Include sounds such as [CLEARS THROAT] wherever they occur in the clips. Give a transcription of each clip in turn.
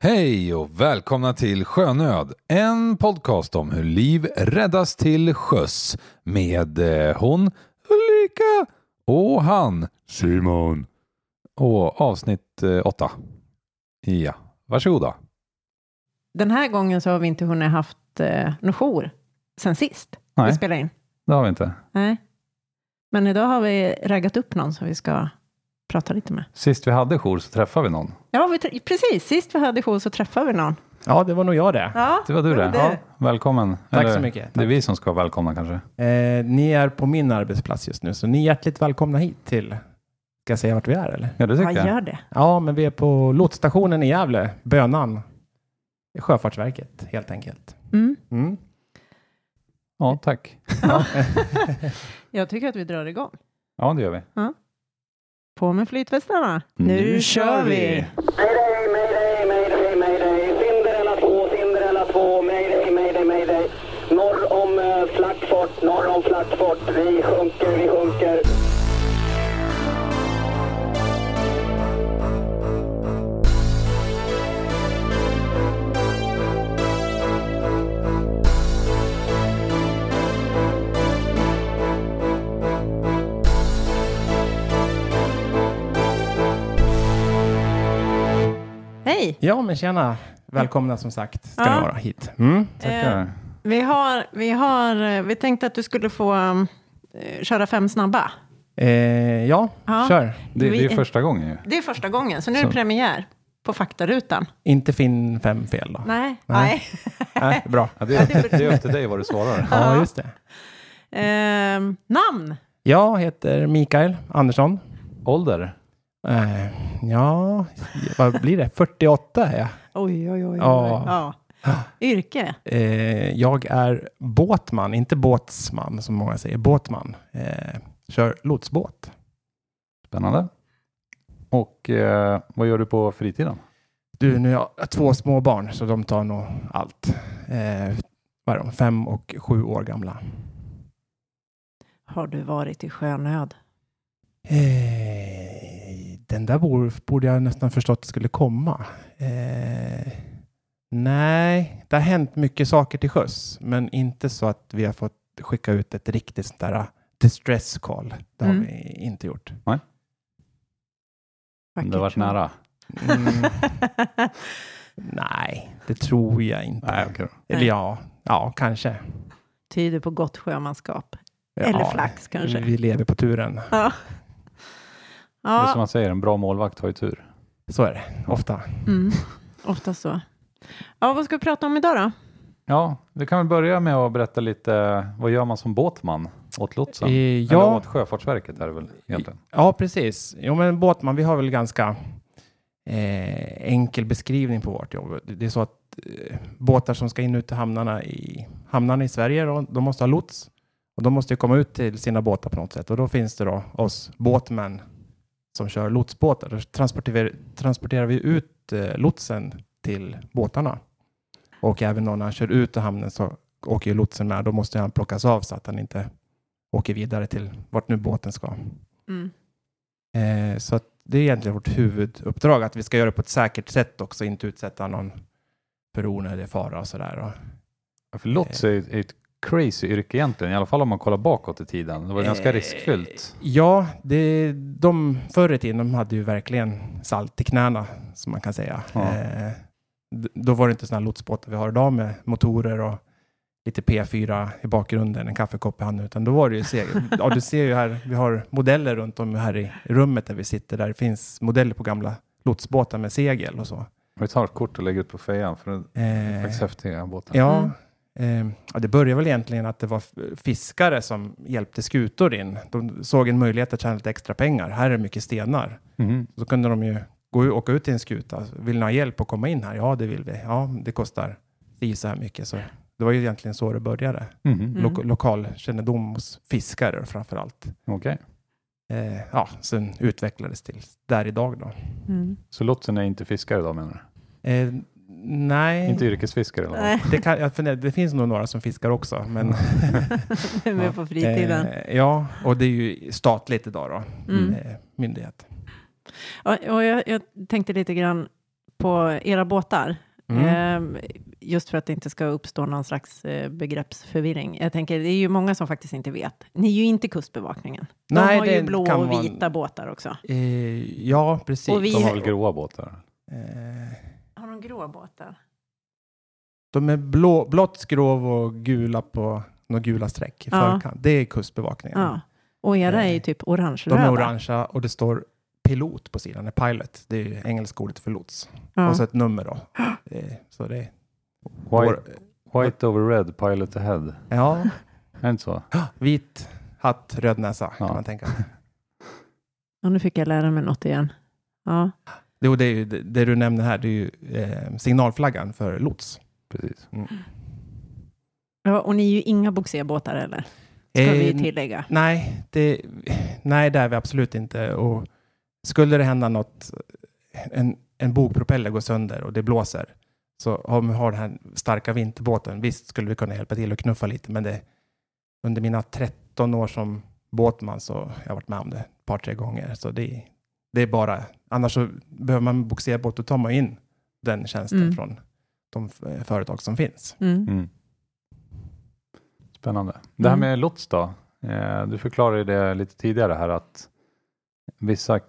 Hej och välkomna till Sjönöd, en podcast om hur liv räddas till sjöss med eh, hon Ulrika och han Simon. Och avsnitt eh, åtta. Ja, varsågoda. Den här gången så har vi inte hunnit haft eh, någon jour sen sist Nej. vi spelade in. Det har vi inte. Nej. Men idag har vi raggat upp någon som vi ska prata lite med. Sist vi hade jour så träffade vi någon. Ja, vi precis. Sist vi hade jour så träffade vi någon. Ja, det var nog jag det. Ja, Det var du det. Ja, välkommen. Tack så mycket. Det är vi som ska vara välkomna kanske. Eh, ni är på min arbetsplats just nu, så ni är hjärtligt välkomna hit till... Ska jag säga vart vi är eller? Ja, det tycker Ja, jag. gör det. Ja, men vi är på lotsstationen i Gävle, Bönan. Sjöfartsverket, helt enkelt. Mm. Mm. Ja, tack. [LAUGHS] Jag tycker att vi drar igång. Ja, det gör vi. På med flytvästarna. Nu kör vi! Mayday, mayday, mayday, mayday. Cinderella 2, Cinderella 2. Mayday, mayday, mayday. Norr om uh, Flackfort, norr om Flackfort. Vi sjunker, vi sjunker. Hej! Ja, men tjena. Välkomna som sagt, ska Ja. ni vara hit. Mm. Tackar. Vi har, vi har, eh, vi tänkte att du skulle få um, eh, köra fem snabba. Eh, ja, Ja. kör. Det, det är första gången ju. Det är första gången, så nu är det Så. premiär på faktarutan. Inte finn fem fel då. Nej, Nej. nej. Bra. Ja, det, är, [LAUGHS] det är upp till dig vad du svarar. Ja, just det. Ehm, namn? Jag heter Mikael Andersson. Ålder? Eh, ja, vad blir det? 48 är jag. Oj, oj, oj. oj. Ja. Ja. Yrke? Eh, jag är båtman, inte båtsman som många säger. Båtman. Eh, kör lotsbåt. Spännande. Och eh, vad gör du på fritiden? Du, nu har jag två små barn så de tar nog allt. Eh, vad är de? Fem och sju år gamla. Har du varit i sjönöd? Eh, den där bor, borde jag nästan förstått skulle komma. Eh, nej, det har hänt mycket saker till sjöss, men inte så att vi har fått skicka ut ett riktigt sånt där uh, distress call. Det har Mm. vi inte gjort. Det har varit nära. Mm, [LAUGHS] nej, det tror jag inte. Nej, då. Eller ja, ja, kanske. Tyder på gott sjömanskap. Ja, Eller flax kanske. Vi lever på turen. Ja. Det är som Ja, man säger, en bra målvakt har ju tur. Så är det ofta. mm. ofta så. Ja, vad ska vi prata om idag då? Ja, vi kan väl börja med att berätta lite, vad gör man som båtman åt lotsen? Eh, Eller ja, åt Sjöfartsverket är det väl egentligen? ja, precis. Jo, men båtman, vi har väl ganska eh, enkel beskrivning på vårt jobb. Det är så att eh, båtar som ska in och ut till hamnarna i, hamnarna i Sverige, då, de måste ha lots. Och de måste ju komma ut till sina båtar på något sätt. Och då finns det då oss båtmän som kör lotsbåtar. Då transporterar, transporterar vi ut eh, lotsen till båtarna. Och även då när han kör ut ur hamnen så åker ju lotsen med. Då måste han plockas av så att han inte åker vidare till vart nu båten ska. Mm. Eh, så att det är egentligen vårt huvuduppdrag att vi ska göra det på ett säkert sätt också, inte utsätta någon för onödig fara och sådär. Och, Ja, För lots är ju är ett crazy yrke egentligen, i alla fall om man kollar bakåt i tiden. Det var ganska Eh, riskfyllt. Ja, det, de förr i tiden de hade ju verkligen salt i knäna, som man kan säga. Ja. Eh, då var det inte sådana lotsbåtar vi har idag med motorer och lite P4 i bakgrunden, en kaffekopp i handen, utan då var det ju segel. Ja, du ser ju här, vi har modeller runt om här i rummet där vi sitter, där det finns modeller på gamla lotsbåtar med segel och så. Vi tar ett kort och lägger ut på fejan för det är Eh, faktiskt häftiga båtar. Ja, Mm. Eh, ja, det började väl egentligen att det var fiskare som hjälpte skutor in. De såg en möjlighet att tjäna lite extra pengar. Här är mycket stenar. Mhm. Så kunde de ju gå, åka ut till en skuta. Vill ni ha hjälp att komma in här? Ja, det vill vi. Ja, det kostar si så här mycket. Så det var ju egentligen så det började. Mhm. Mm. Lo- lokalkännedom hos fiskare framför allt. Okej, Eh, ja, sen utvecklades till där idag då. Mm. så lotsen är inte fiskare då menar du? Eh, nej, Inte yrkesfiskare eller? Nej, det, kan, jag funderar, det finns nog några som fiskar också. Men, är [LAUGHS] med på fritiden. Eh, ja, och det är ju statligt idag då, Mm. eh, myndighet. Ja, och jag, jag tänkte lite grann på era båtar. Mm. Eh, just för att det inte ska uppstå någon slags eh, begreppsförvirring. Jag tänker, det är ju många som faktiskt inte vet. Ni är ju inte Kustbevakningen. De Nej, har ju blå och vita båtar också. Ja, precis. Och vi- De har väl gråa båtar? De grå båtar? de är blå, blått skrov och gula på några gula streck i Ja. förkant. Det är Kustbevakningen. Ja. Och era är ju Eh, typ orange De är orangea och det står pilot på sidan, är pilot. Det är engelska ordet för lots. Ja. Och så ett nummer då. [GASPS] Eh, så det är White, white over red, pilot ahead. Ja, Är det inte så? [GASPS] vit hatt, röd näsa Ja. kan man tänka. [LAUGHS] Och nu fick jag lära mig något igen. Ja. Jo, det, är ju, det, det du nämner här, det är ju eh, signalflaggan för lots. Precis. ja. Och ni är ju inga bogserbåtar eller? Ska vi Eh, tillägga. Nej, det, nej, det är vi absolut inte. Och skulle det hända något, en, en bogpropeller går sönder och det blåser, så om vi har den här starka vinterbåten, visst skulle vi kunna hjälpa till och knuffa lite, men det, under mina 13 år som båtman så har jag varit med om det ett par, tre gånger. Så det, det är bara, annars så behöver man en bogserbåt, då tar man in den tjänsten Mm. från de eh, företag som finns. Mm. Mm. Spännande. Det här Mm. med lots då? Eh, du förklarade det lite tidigare här att vissa,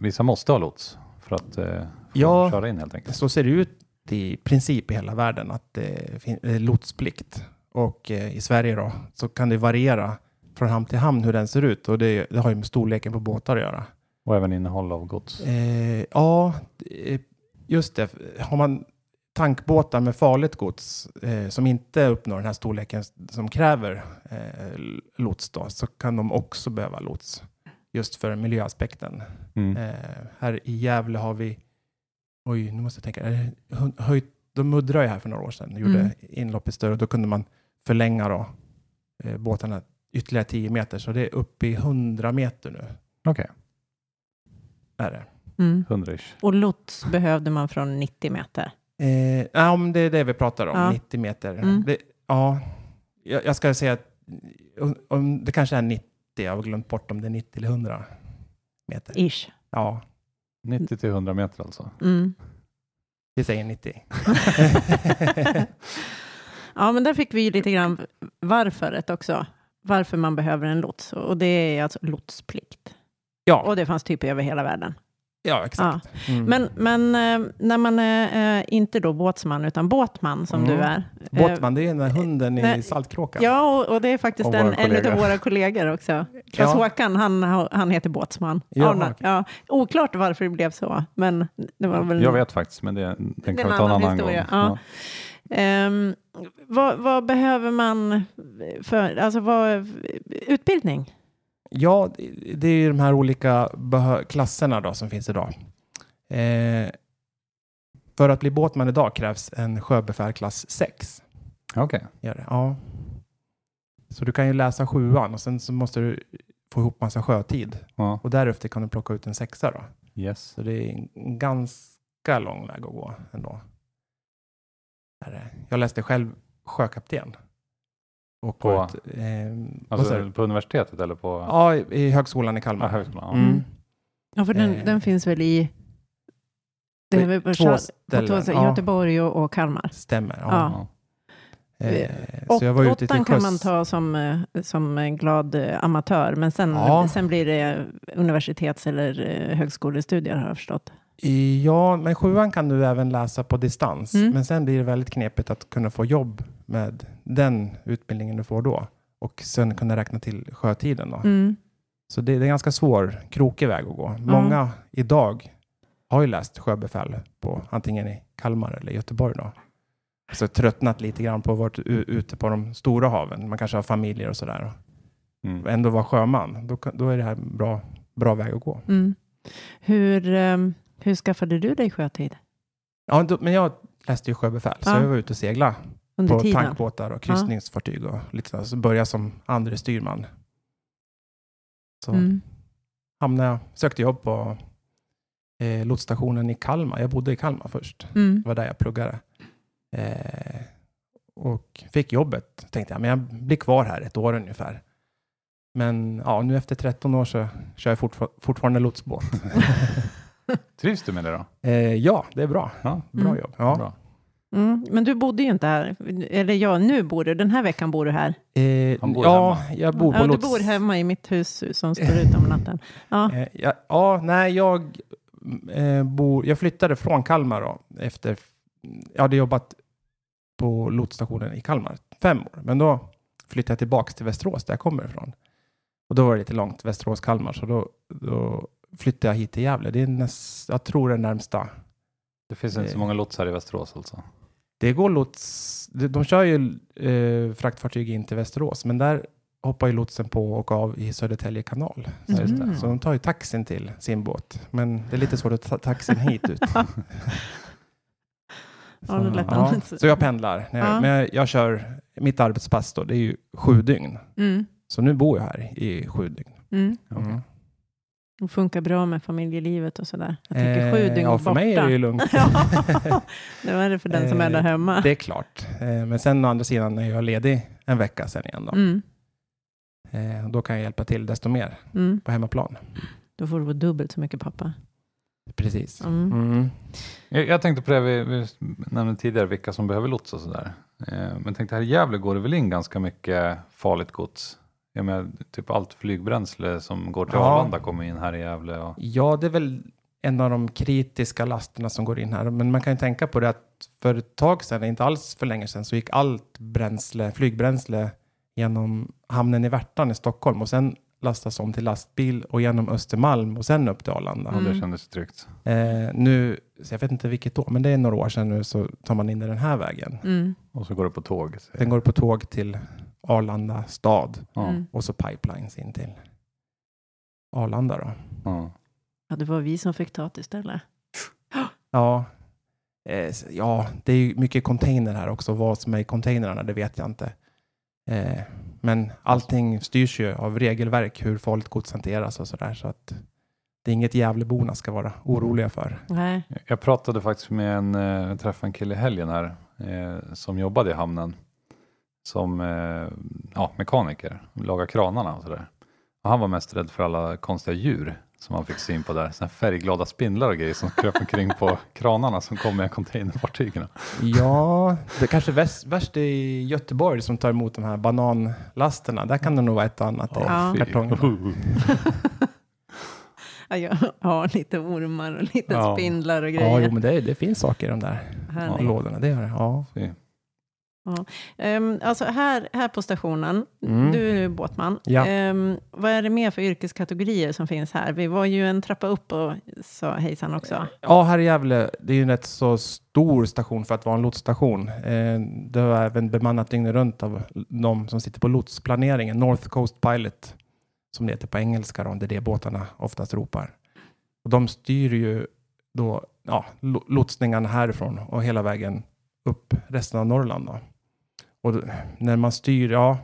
vissa måste ha lots för att eh, få Ja. köra in helt enkelt. Så ser det ut i princip i hela världen att det är lotsplikt. Och i Sverige då så kan det variera från hamn till hamn hur den ser ut och det, det har ju med storleken på båtar att göra. Och även innehåll av gods. Eh, ja, eh, just det. Har man tankbåtar med farligt gods eh, som inte uppnår den här storleken som kräver eh, lots då, så kan de också behöva lots. Just för miljöaspekten. Mm. Eh, här i Gävle har vi, oj nu måste jag tänka, hö- höjt, de muddrade ju här för några år sedan, gjorde Mm. inlopp i större och då kunde man förlänga då, eh, båtarna ytterligare 10 meter, så det är uppe i 100 meter nu. Okej, Är det. Mm. 100 Och lots behövde man från 90 meter. Eh, ja, om det är det vi pratar om, Ja. 90 meter. Mm. Det, ja, jag, jag ska säga att om, om det kanske är 90, jag har glömt bort om det är 90 eller 100 meter. Ish. Ja, 90 till 100 meter alltså. Mm. vi säger 90. [LAUGHS] ja, men där fick vi ju lite grann varföret också. Varför man behöver en lots. Och det är alltså lotsplikt. Ja, Och det fanns typ över hela världen. ja, exakt. Mm. Men, men eh, när man är eh, inte då båtsman utan båtman som Mm. du är. eh, Båtman, det är den där hunden i Saltkråkan. Ja, och, och det är faktiskt en, en av våra kollegor också. Klas Ja. Han, han heter båtsman. Ja, okej. ja, oklart varför det blev så, men det var väl... Jag vet faktiskt, men det, den kan vi ta en annan annan historia, gång. ja. Ehm, vad, vad behöver man för alltså vad, utbildning? Ja, det är ju de här olika klasserna då som finns idag. Eh, för att bli båtman idag krävs en sjöbefäl klass 6. Okej, Gör det? Ja. Så du kan ju läsa sjuan och sen så måste du få ihop massa sjötid. ja. Och därefter kan du plocka ut en sexa då. yes. Så det är en ganska lång väg att gå ändå. Jag läste själv sjökapten. Och På- på ett, eh? Alltså på universitetet eller på Ja, i, i högskolan i ja, Kalmar. högskolan? Ja. Mm. Ja, för den, Eh. den finns väl i det är väl på Två Char- på ställen, två ställen, ja. Göteborg och, och Kalmar. Stämmer. Ja. Ja. Eh, Åt, så jag var ute till åttan kan man ta som, eh, som en glad eh, amatör, men sen, Ja. sen blir det universitets eller eh, högskolestudier har jag förstått. Ja, men sjuan kan du även läsa på distans. Mm. Men sen blir det väldigt knepigt att kunna få jobb med den utbildningen du får då. Och sen kunna räkna till sjötiden då. Mm. Så det, det är en ganska svår, krokig väg att gå. Många idag har ju läst sjöbefäl på antingen i Kalmar eller Göteborg då. Så tröttnat lite grann på att vara ute på de stora haven. Man kanske har familjer och sådär. Mm. Och ändå vara sjöman. Då, då är det här en bra, bra väg att gå. Mm. Hur, eh, hur skaffade du dig sjötid Ja, då, men jag läste ju sjöbefäl, så Ja. jag var ute och segla under på tiden? tankbåtar och kryssningsfartyg och lite så. Så började jag som andre styrman. Så Mm. hamnade jag, sökte jobb på eh, lotsstationen i Kalmar. Jag bodde i Kalmar först. Mm. Det var där jag pluggade. Eh, och fick jobbet. Tänkte jag, men jag blir kvar här ett år ungefär. Men ja, nu efter 13 år så kör jag fortfar- fortfarande lotsbåt. [LAUGHS] [LAUGHS] Trivs du med det då? Eh, ja, det är bra. Ja, Bra Mm. jobb. Ja. bra. Mm. Men du bodde ju inte här. Eller ja, nu bor du. Den här veckan bor du här. Eh, Han bor ja, hemma. jag bor på ja, du lots. bor hemma i mitt hus som står ute om natten. Ja. Eh, ja, ja, nej, jag eh, bor... Jag flyttade från Kalmar då, efter... Jag hade jobbat på lotsstationen i Kalmar fem år, men då flyttade jag tillbaka till Västerås, där jag kommer ifrån. Och då var det lite långt, Västerås-Kalmar, så då, då flyttade jag hit till Gävle. Det är näst, jag tror det närmsta. Det finns inte så Eh. många lotsar i Västerås alltså. Det går lots... De, de kör ju eh, fraktfartyg in till Västerås, men där hoppar ju lotsen på och av i Södertälje kanal. Så, det. så de tar ju taxin till sin båt, men det är lite svårt att ta taxin hit ut. [LAUGHS] Lät ja, så jag pendlar. När jag, Ja. Men jag, jag kör, mitt arbetspass då, det är ju sju dygn. Mm. Så nu bor jag här i sju dygn. Mm. Mm. Det funkar bra med familjelivet och sådär. Jag tycker sju Eh, dygn Ja, för borta. mig är det ju lugnt. [LAUGHS] ja, det var det för den som är där Eh, hemma. Det är klart. Eh, Men sen å andra sidan är jag ledig en vecka sen igen då. Mm. Då kan jag hjälpa till desto mer Mm. på hemmaplan. Då får du vara dubbelt så mycket pappa. Precis. Mm. Mm. Jag, jag tänkte på det vi, vi nämnde tidigare, vilka som behöver lots och sådär. Eh, men tänkte här i Gävle går det väl in ganska mycket farligt gods? Jag menar, typ allt flygbränsle som går till Ja. Arlanda kommer in här i Gävle. Och, Ja, det är väl en av de kritiska lasterna som går in här. Men man kan ju tänka på det att för ett tag sedan, inte alls för länge sedan, så gick allt bränsle, flygbränsle genom hamnen i Värtan i Stockholm och sen lastas om till lastbil och genom Östermalm och sen upp till Arlanda. Mm. det kändes tryggt. Eh, nu, så jag vet inte vilket år, men det är några år sedan nu så tar man in det den här vägen. Mm. Och så går det på tåg. Den går på tåg till Arlanda stad Ja, Mm. och så pipelines in till Arlanda då. ja. Ja, det var vi som fick ta det istället. Ja, eh, ja, det är ju mycket container här också. Vad som är i containrarna, det vet jag inte. Eh, men allting styrs ju av regelverk, hur farligt gods hanteras och sådär. Så att det är inget Gävleborna ska vara oroliga för. Nej. Jag pratade faktiskt med en, eh, jag träffade en kille i helgen här eh, som jobbade i hamnen som eh, ja, mekaniker, laga kranarna och sådär. Och han var mest rädd för alla konstiga djur som han fick syn på där. Såna färgglada spindlar och grejer som kröp omkring på [LAUGHS] kranarna som kom med containerfartygen. Ja, det kanske värst, värst är i Göteborg som tar emot de här bananlasterna. Där kan det nog vara ett och annat i Ja. fy. kartongerna. [LAUGHS] Ja, jag har lite ormar och lite Ja. spindlar och Ja, grejer. jo, men det, det finns saker i de där Härligt. lådorna. Det gör det. Ja. Fy. Ehm, alltså här, här på stationen, Mm. du är ju båtman. Ja. Ehm, vad är det mer för yrkeskategorier som finns här? Vi var ju en trappa upp och sa hejsan också. Ja, här i Gävle, det är ju en rätt så stor station för att vara en lotsstation. Eh, det är även bemannat dygnet runt av de som sitter på lotsplaneringen, North Coast Pilot, som det heter på engelska, då, det är det båtarna oftast ropar. Och de styr ju då ja, lo- lotsningarna härifrån och hela vägen upp resten av Norrland. Då. Och när man styr, ja,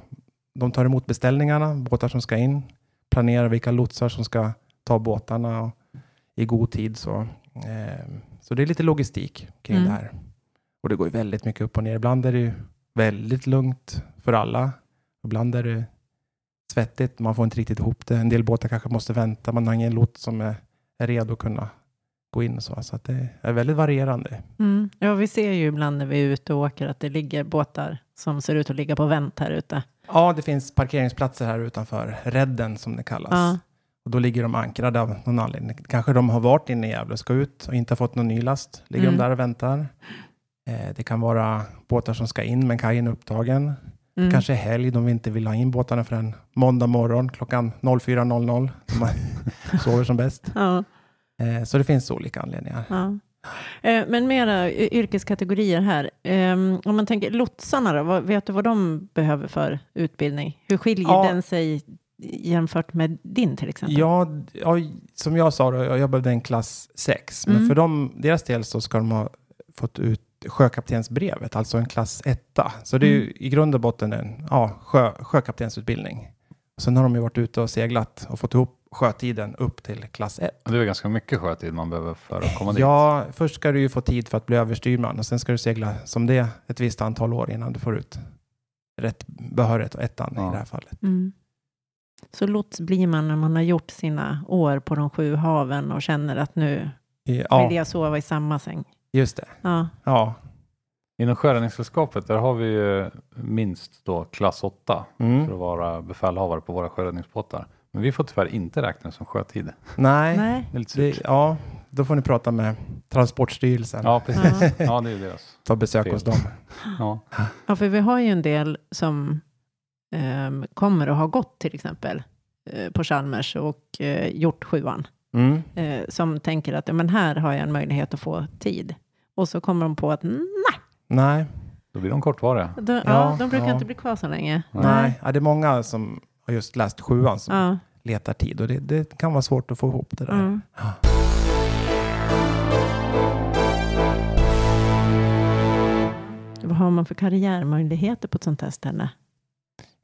de tar emot beställningarna, båtar som ska in, planerar vilka lotsar som ska ta båtarna och i god tid. Så, eh, så det är lite logistik kring Mm. det här. Och det går ju väldigt mycket upp och ner. Ibland är det ju väldigt lugnt för alla. Ibland är det svettigt. Man får inte riktigt ihop det. En del båtar kanske måste vänta. Man har ingen lots som är, är redo att kunna gå in. och Så, så det är väldigt varierande. Mm. Ja, vi ser ju ibland när vi är ute och åker att det ligger båtar som ser ut att ligga på vänt här ute. Ja, det finns parkeringsplatser här utanför Redden som det kallas. Ja. Och då ligger de ankrade av någon anledning. Kanske de har varit inne i Gävle och ska ut och inte har fått någon ny last. Ligger Mm. de där och väntar. Eh, det kan vara båtar som ska in men kajen är upptagen. Mm. Kanske är helg, de inte vill ha in båtarna förrän måndag morgon klockan 04.00. De [LAUGHS] sover som bäst. Ja, Eh, så det finns olika anledningar. ja. Eh, Men mera yrkeskategorier här. Ehm, Om man tänker lotsarna då, vet du vad de behöver för utbildning? Hur skiljer Ja. den sig jämfört med din till exempel? Ja, ja, som jag sa, då, jag jobbade en klass 6. Men Mm. för dem, deras del så ska de ha fått ut sjökaptensbrevet, alltså en klass 1. Så det är ju i grund och botten en ja, sjö, sjökaptensutbildning. Sen har de ju varit ute och seglat och fått ihop sjötiden upp till klass 1. Det är ganska mycket sjötid man behöver för att komma dit. Ja, först ska du ju få tid för att bli överstyrman och sen ska du segla som det ett visst antal år innan du får ut rätt behörighet och ettan Ja. i det här fallet. Mm. Så lots blir man när man har gjort sina år på de sju haven och känner att nu ja, Vill jag sova i samma säng? just det. Ja. Ja. Inom Sjöräddningssällskapet där har vi ju minst då klass 8 Mm. för att vara befälhavare på våra sjöräddningsbåtar. Men vi får tyvärr inte räkna det som sjötid. Nej, Nej. Det är lite det, surt. ja, då får ni prata med Transportstyrelsen. Ja, precis. Ja. Ja, det är deras. Ta besök Fel. hos dem. Ja. ja, för vi har ju en del som ehm, kommer och har gått till exempel eh, på Chalmers och eh, gjort sjuan. Mm. Eh, som tänker att ja, men här har jag en möjlighet att få tid. Och så kommer de på att nej, Nej, Då blir de kortvariga. de, ja, Ja, de brukar ja. inte bli kvar så länge. nej. Ja, det är många som har just läst sjuan som Ja. letar tid och det, det kan vara svårt att få ihop det där. Mm. Vad har man för karriärmöjligheter på ett sånt här ställe?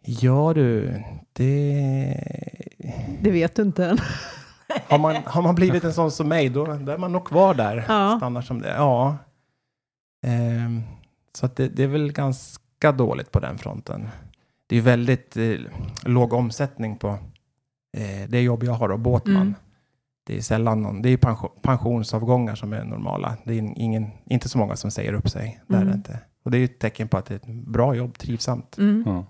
Ja du, det... Det vet du inte än. [LAUGHS] Har man, har man blivit en sån som mig, då, då är man nog kvar där. Ja. Stannar som det. Ja. Ehm, så det, det är väl ganska dåligt på den fronten. Det är väldigt eh, låg omsättning på eh, det jobb jag har och båtman. Mm. Det är sällan någon, det är pension, pensionsavgångar som är normala. Det är ingen, inte så många som säger upp sig. Det är det Mm. inte. Och det är ju ett tecken på att det är ett bra jobb, trivsamt. Mm. Ja.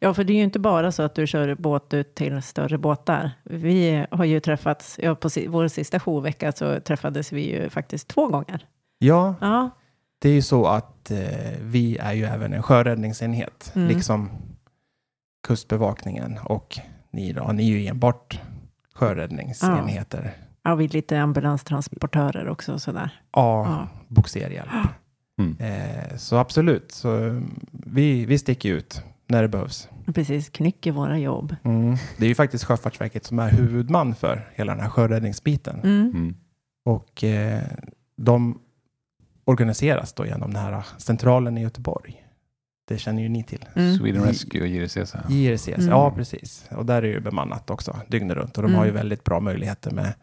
Ja, för det är ju inte bara så att du kör båt ut till större båtar. Vi har ju träffats, ja, på si- vår sista jourvecka så träffades vi ju faktiskt två gånger. Ja, Ja, det är ju så att eh, vi är ju även en sjöräddningsenhet, Mm. liksom Kustbevakningen och ni då, ni är ju enbart sjöräddningsenheter. ja vi är lite ambulanstransportörer också och sådär. Ja, Ja. bogserhjälp. Mm. Eh, så absolut, så vi, vi sticker ut när det behövs. Precis, knycker våra jobb. Mm. Det är ju faktiskt Sjöfartsverket som är huvudman för hela den här sjöräddningsbiten. Mm. Mm. Och eh, de organiseras då genom den här centralen i Göteborg. Det känner ju ni till. Mm. Sweden Rescue och JRCC. JRCS, Mm. ja precis. Och där är ju bemannat också dygnet runt. Och de Mm. har ju väldigt bra möjligheter med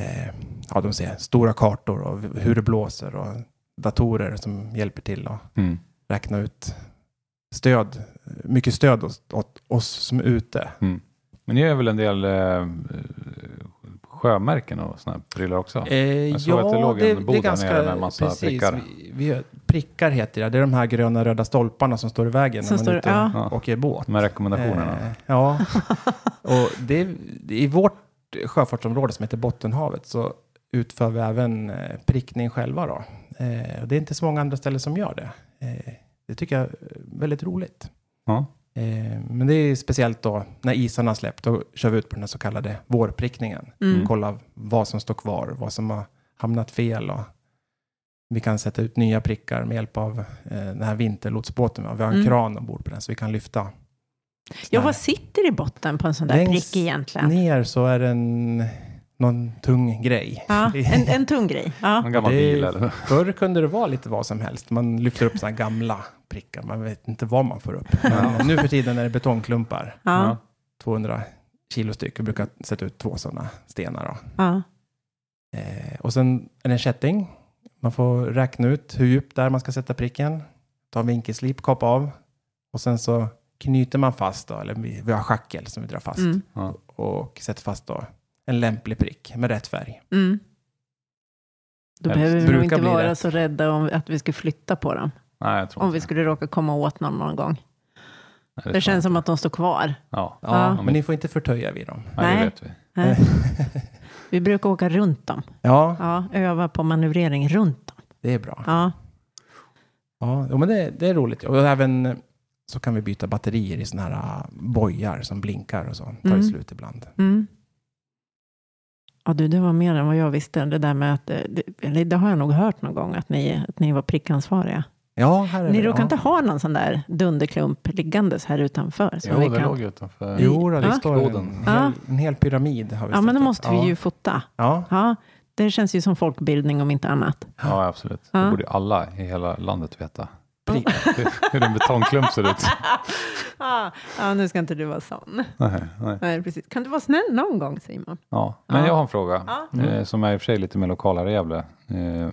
eh, ja, de ser stora kartor och hur det blåser och datorer som hjälper till att Mm. räkna ut stöd. Mycket stöd åt, åt oss som är ute. Men ni gör väl en del eh, sjömärken och sådana här prylar också? Eh, Jag såg att det låg en bod där nere med en massa precis, prickar. Vi, vi, prickar heter det. Det är de här gröna röda stolparna som står i vägen Som när man står- är ute ja. och åker båt. Här rekommendationerna. Eh, ja, och det, det, i vårt sjöfartsområde som heter Bottenhavet så utför vi även eh, prickning själva. Då. Eh, och det är inte så många andra ställen som gör det. Eh, det tycker jag är väldigt roligt. Ja. Eh, men det är speciellt då när isarna har släppt. Då kör vi ut på den här så kallade vårprickningen. Mm. Kolla vad som står kvar, vad som har hamnat fel. Och vi kan sätta ut nya prickar med hjälp av eh, den här vinterlotsbåten. Vi har en Mm. kran ombord på den så vi kan lyfta. Ja, vad sitter i botten på en sån där Längst prick egentligen? ner så är det en, någon tung grej. Ja, [LAUGHS] en, en tung grej. Ja. En gammal bil eller? Förr kunde det vara lite vad som helst. Man lyfter upp sådana gamla prickar. Man vet inte vad man får upp. Men nu för tiden är det betongklumpar. Ja. 200 kilo styck. Jag brukar sätta ut två sådana stenar. Då. Ja. Eh, och sen är det en kätting. Man får räkna ut hur djupt där man ska sätta pricken. Ta en vinkelslip, kapa av. Och sen så knyter man fast då, eller vi, vi har schackel som vi drar fast. Mm. Ja. Och sätter fast då en lämplig prick med rätt färg. Mm. Då behöver vi nog inte vara rätt. så rädda om att vi ska flytta på dem. Nej, jag tror Om inte vi det. skulle råka komma åt någon någon gång. Nej, Det tror känns som att de står kvar. Ja, Ja, Ja. men ni får inte förtöja vid dem. Nej, det Nej. vet vi. Nej. [LAUGHS] Vi brukar åka runt dem. Ja, Ja, öva på manövrering runt dem. det är bra. Ja. Ja, men det, det är roligt. Och även så kan vi byta batterier i sådana här uh, bojar som blinkar och så. Tar Mm. det slut ibland. Mm. Ja, du, det var mer än vad jag visste. Det där med att, eh, det, det har jag nog hört någon gång, att ni, att ni var prickansvariga. Ja, här är Ni det. råkar ja. inte ha någon sån där dunderklump liggandes här utanför? som Jo, vi det kan... låg utanför. Jo, det Ja. står en. Ja. hel, en hel pyramid. Har vi Ja, men då måste vi ja. ju fota. Ja, Ja, det känns ju som folkbildning om inte annat. Ja, absolut. Ja. Det borde alla i hela landet veta. prick. Hur- [LAUGHS] Hur en betongklump ser ut. [LAUGHS] Ah, ja, nu ska inte du vara sån. Nej, nej. Nej, precis. Kan du vara snäll någon gång, Simon? Ja, men Ja. jag har en fråga Ja. eh, som är i och för sig lite mer lokal här i Gävle. Eh,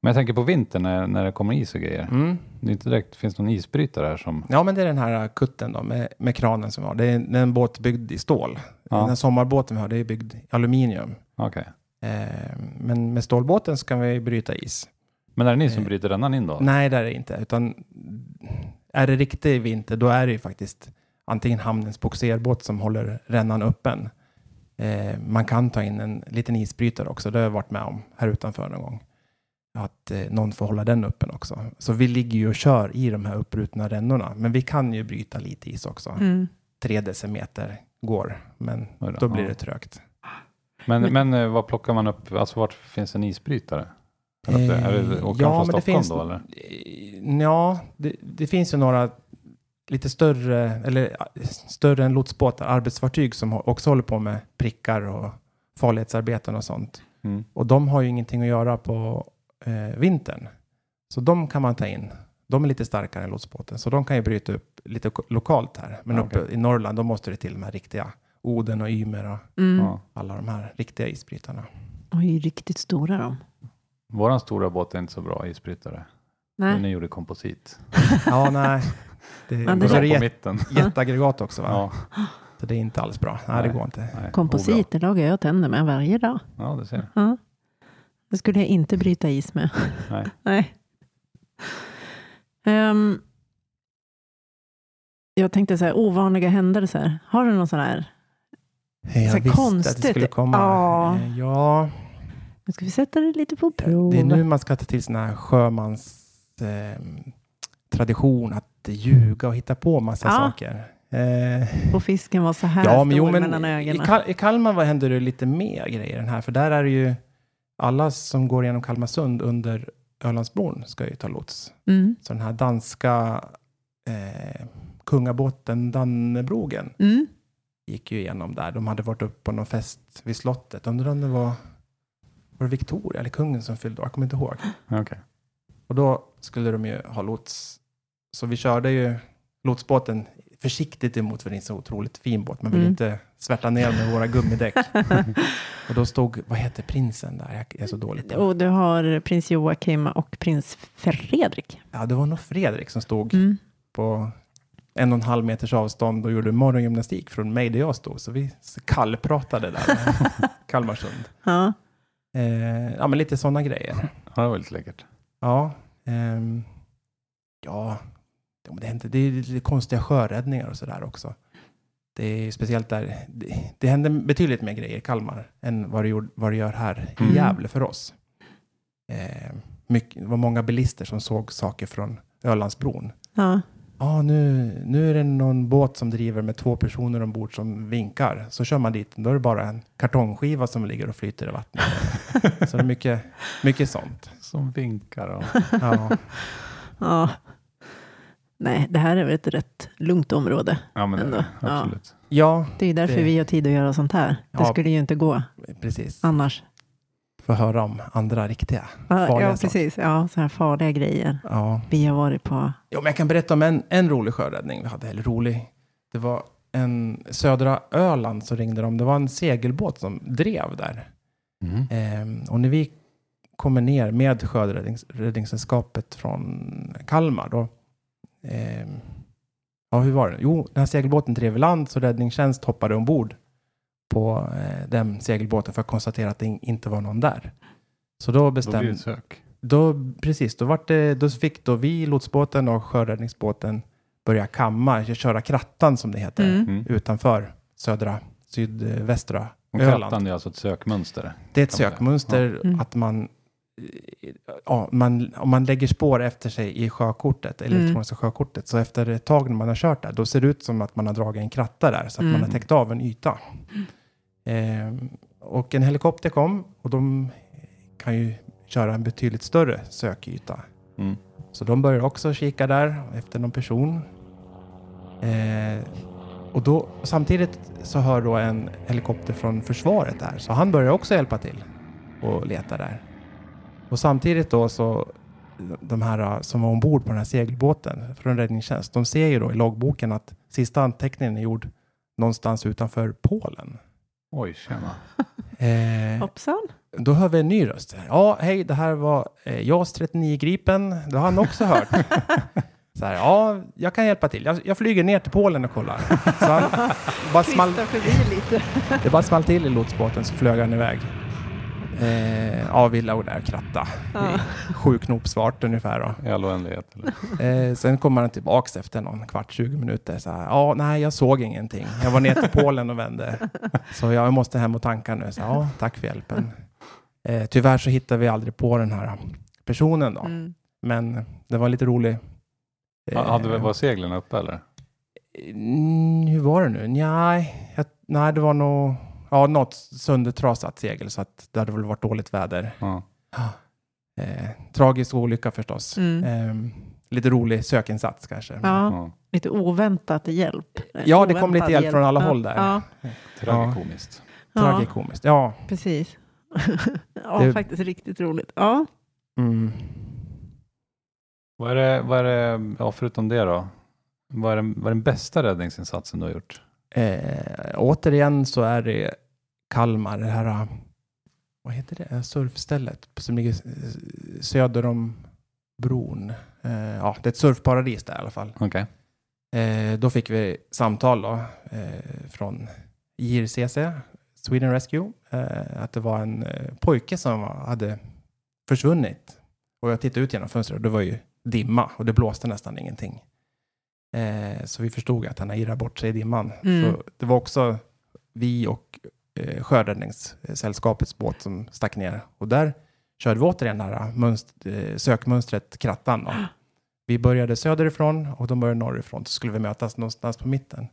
men jag tänker på vintern när, när det kommer is och grejer. Mm. Det är inte direkt, finns det någon isbrytare här som... ja, men det är den här uh, kutten då, med, med kranen som vi har. Det är, är en båt byggd i stål. Ja. Den här sommarbåten vi har, det är byggd i aluminium. Okej. Eh, men med stålbåten så kan vi bryta is. Men är det ni som Eh, bryter rännan in då? Nej, det är det inte. Utan är det riktig vinter, då är det ju faktiskt antingen hamnens bogserbåt som håller rännan öppen. Eh, man kan ta in en liten isbrytare också. Det har jag varit med om här utanför någon gång. Att eh, någon får hålla den öppen också. Så vi ligger ju och kör i de här upprutna rännorna. Men vi kan ju bryta lite is också. Mm. Tre decimeter går, men då, blir ja. det trögt. Men, Men- men eh, vad plockar man upp? Alltså vart finns en isbrytare? Är det, är det, åker ja, från Stockholm finns- då eller? Eh, Ja, det, det finns ju några lite större, eller eh, större än lotsbåtar, arbetsfartyg som också håller på med prickar och farlighetsarbeten och sånt. Mm. Och de har ju ingenting att göra på eh, vintern. Så de kan man ta in. De är lite starkare än lotsbåten, så de kan ju bryta upp lite lokalt här. Men Ja, uppe i Norrland, då måste det till de här riktiga Oden och Ymer och Mm. Alla de här riktiga isbrytarna. Oj, riktigt stora de. Våran stora båt är inte så bra isbrytare. Är Nej. gjord i komposit. [LAUGHS] Ja, nej. Det, Men och det är det på jät, mitten. jätteaggregat också, va? Ja, Så det är inte alls bra. Nej, Nej. det går inte. nej. Komposit, det lagar jag tänder med varje dag. Ja, det ser. Ja. Det skulle jag inte bryta is med. Nej. [LAUGHS] Nej. Ehm, jag tänkte så här, ovanliga händelser. Har du någon sån här? Jag Så visste att det konstigt. skulle komma. Ja. Eh, ja, Nu ska vi sätta det lite på prov. det är nu man ska ta till sån här sjömans eh, tradition att ljuga och hitta på massa Ja. saker. Eh, Och fisken var så här ja, stor men jo, men mellan i, ögonen. Kal- i Kalmar var- händer det lite mer grejer än här, för där är det ju alla som går genom Kalmarsund under Ölandsbron ska ju ta lots. Mm. Så den här danska eh, kungabåten Dannebrogen Mm. gick ju igenom där. De hade varit uppe på någon fest vid slottet. Undrar om det var, var det Victoria eller kungen som fyllde? Jag kommer inte ihåg. [GASPS] Okej. Och då skulle de ju ha lots. Så vi körde ju lotsbåten försiktigt emot, för det är en så otroligt fin båt. Man vill Mm. inte svärta ner med våra gummidäck. [LAUGHS] och då stod, vad heter prinsen där? Jag är så dålig på Och du har prins Joakim och prins Fredrik. Ja, det var nog Fredrik som stod Mm. på en och en halv meters avstånd och gjorde morgongymnastik från mig där jag stod. Så vi kallpratade där [LAUGHS] Kalmarsund. Ja. Eh, ja, men lite sådana grejer. Ja, det var lite läckert. Ja, ehm, ja, det, händer, det är lite konstiga sjöräddningar och sådär också. Det är speciellt där, det, det händer betydligt mer grejer i Kalmar än vad det, gjorde, vad det gör här Mm. i Gävle för oss. Eh, mycket, det var många bilister som såg saker från Ölandsbron. Ja. Ja, nu, nu är det någon båt som driver med två personer ombord som vinkar. Så kör man dit, då är det bara en kartongskiva som ligger och flyter i vattnet. [LAUGHS] så det är mycket, mycket sånt. Som vinkar och... Ja. ja. Nej, det här är väl ett rätt lugnt område. Ja, men det är Ändå. det. Absolut. ja, Det är därför Det- vi har tid att göra sånt här. Det Ja. skulle ju inte gå precis. annars. Få höra om andra riktiga. Ja, Farliga ja saker. precis. Ja, så här farliga grejer. Ja. Vi har varit på. Jo, men jag kan berätta om en, en rolig sjöräddning vi hade. Eller rolig. Det var en södra Öland så ringde de. Det var en segelbåt som drev där. Mm. Ehm, och när vi kommer ner med Sjöräddningssällskapet från Kalmar då. Ehm, ja, hur var det? Jo, den här segelbåten drev i land så räddningstjänst hoppade ombord på eh, den segelbåten för att konstatera att det in- inte var någon där. Så då Då bestämde... det sök. Då, precis, då, vart det, då fick då vi, lotsbåten och sjöräddningsbåten börja kamma, köra krattan som det heter, Mm. Mm. utanför södra, sydvästra Och Öland. krattan är alltså ett sökmönster. Det är ett sökmönster Ja. Mm. att man, ja, man, om man lägger spår efter sig i sjökortet, Mm. elektroniska sjökortet, så efter ett tag när man har kört där, då ser det ut som att man har dragit en kratta där, så att Mm. man har täckt av en yta. Ehm, och en helikopter kom och de kan ju köra en betydligt större sökyta. Mm. Så de börjar också kika där efter någon person. Eh, och då, samtidigt så hör då en helikopter från försvaret där. Så han börjar också hjälpa till och leta där. Och samtidigt då så de här uh, som var ombord på den här segelbåten från räddningstjänst. De ser ju då i loggboken att sista anteckningen är gjord någonstans utanför Polen. Oj, tjena. [LAUGHS] Eh, Hoppsan. då hör vi en ny röst. Ja, hej, det här var eh, JAS 39 Gripen. Det har han också hört. [LAUGHS] Så här, ja, jag kan hjälpa till. Jag, jag flyger ner till Polen och kollar. Så han [LAUGHS] bara small, Kvista förbi lite. det bara small till i lotsbåten så flög han iväg. Eh, vi låg där och kratta. Ja. Sju knopsvart ungefär. Då. I all oändlighet. Eller? Eh, sen kommer han tillbaks efter någon kvart, 20 minuter. Så här, ja, nej, jag såg ingenting. Jag var ner till Polen och vände. Så jag måste hem och tanka nu. Så, ja, tack för hjälpen. Eh, tyvärr så hittade vi aldrig på den här personen då. Mm. Men det var lite rolig. Ha- Hade, vi- var seglen uppe eller? Mm, hur var det nu? Nej, jag, nej det var nog ja, något söndertrasat segel så att det hade väl varit dåligt väder. Ja. Eh, tragisk olycka förstås. Mm. Eh, lite rolig sökinsats kanske. Ja, Ja. lite oväntat hjälp. Ja, det kom lite hjälp från alla Ja, håll där. Ja, Tragikomiskt. ja Tragikomiskt. Ja. precis. [LAUGHS] ja, Det- faktiskt riktigt roligt. Ja. Mm. Vad är det, vad är det ja, förutom det då? Vad är, den, vad är den bästa räddningsinsatsen du har gjort? Eh, återigen så är det Kalmar, det här, eh, vad heter det, surfstället som ligger eh, söder om bron. Eh, ja, det är ett surfparadis där i alla fall. Okej. Eh, då fick vi samtal då, eh, från JRCC, Sweden Rescue, eh, att det var en eh, pojke som hade försvunnit. Och jag tittade ut genom fönstret och det var ju dimma och det blåste nästan ingenting. Eh, så vi förstod att han har irrat bort sig i dimman. Mm. Så det var också vi och eh, Sjöräddningssällskapets båt som stack ner. Och där körde vi återigen det här mönst- eh, sökmönstret Krattan. Då. Vi började söderifrån och de började norrifrån. Så skulle vi mötas någonstans på mitten.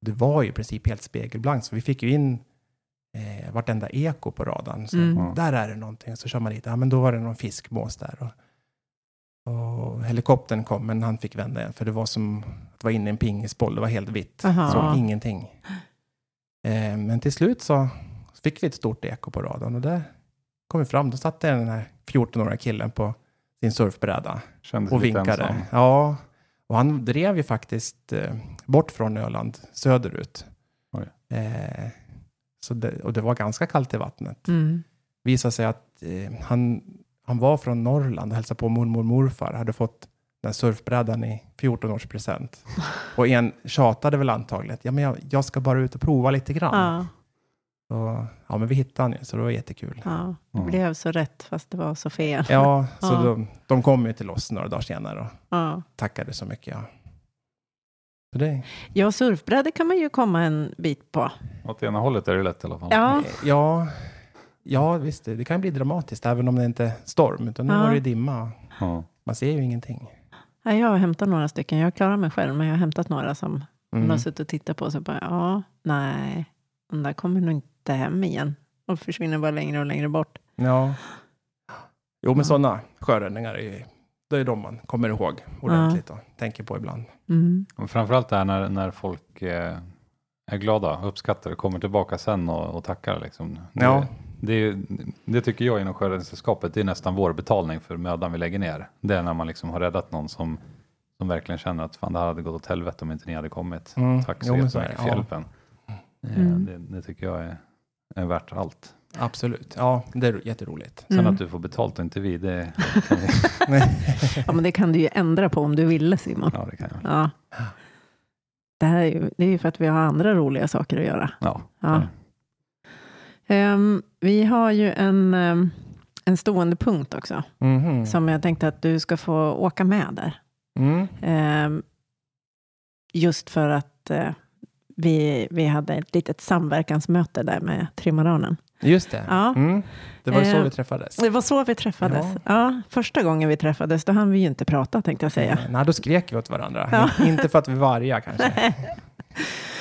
Det var ju i princip helt spegelblankt, så vi fick ju in eh, vartenda eko på radarn. Så Mm. Där är det någonting. Så kör man dit. Ja, men då var det någon fiskmås där. Och, och helikoptern kom, men han fick vända igen. För det var som att vara inne i en pingisboll. Det var helt vitt. Aha. Så ingenting. Eh, men till slut så fick vi ett stort eko på radarn. Och där kom vi fram. Då satt den här 14-åriga killen på sin surfbräda Kändes och vinkade. ensam. Ja, och han drev ju faktiskt eh, bort från Öland söderut. Oj. Eh, så det, och det var ganska kallt i vattnet. Mm. Visade sig att eh, han, han var från Norrland och hälsade på mormor och morfar. Hade fått den surfbrädan i 14-årspresent. [LAUGHS] Och en tjatade väl antagligen. Ja, men jag, jag ska bara ut och prova lite grann. Ja, Och, ja, men vi hittade han ju, så det var jättekul. ja, det Mm. blev så rätt fast det var så fel. Ja, [LAUGHS] så Ja. De, de kom ju till oss några dagar senare och Ja. tackade så mycket. Ja. Så det, Ja, surfbrädor kan man ju komma en bit på. Åt ena hållet är det lätt i alla fall. Ja, Ja, ja visst. Det det kan bli dramatiskt även om det inte är storm. Utan nu Ja. var det dimma. Ja. Man ser ju ingenting. Nej, jag har hämtat några stycken. Jag klarar mig själv, men jag har hämtat några som Mm. man har suttit och tittat på. Så bara, ja, nej, den där kommer nog inte hem igen. Och försvinner bara längre och längre bort. Ja. Jo, men Ja. sådana sjöräddningar är det är de man kommer ihåg ordentligt och tänker på ibland. Mm. Och Framförallt där när, när folk eh, är glada och uppskattar det, kommer tillbaka sen och, och tackar. Liksom. Det, Ja. Det, det tycker jag inom Sjöräddningssällskapet, det är nästan vår betalning för mödan vi lägger ner. Det är när man liksom har räddat någon som, som verkligen känner att fan, det här hade gått åt helvete om inte ni hade kommit. Mm. Tack så jättemycket det. för Ja. hjälpen. Eh, Mm. Det, det tycker jag är, är värt allt. Absolut. Ja, det är jätteroligt. Sen Mm. att du får betalt och inte vi, det [LAUGHS] kan vi, [LAUGHS] Ja, men det kan du ju ändra på om du ville, Simon. ja, det kan jag. Ja. Det här är ju, det är ju för att vi har andra roliga saker att göra. Ja, Ja. Ehm, vi har ju en, ehm, en stående punkt också, Mhm. som jag tänkte att du ska få åka med där. Mm. Ehm, just för att eh, vi, vi hade ett litet samverkansmöte där med Trimaranen. Just det. Ja. Mm. Det var så vi träffades. Det var så vi träffades. Ja. första gången vi träffades, då hann vi ju inte prata tänkte jag säga. Nej, då skrek vi åt varandra. Ja. Inte för att vi var arga kanske. [LAUGHS]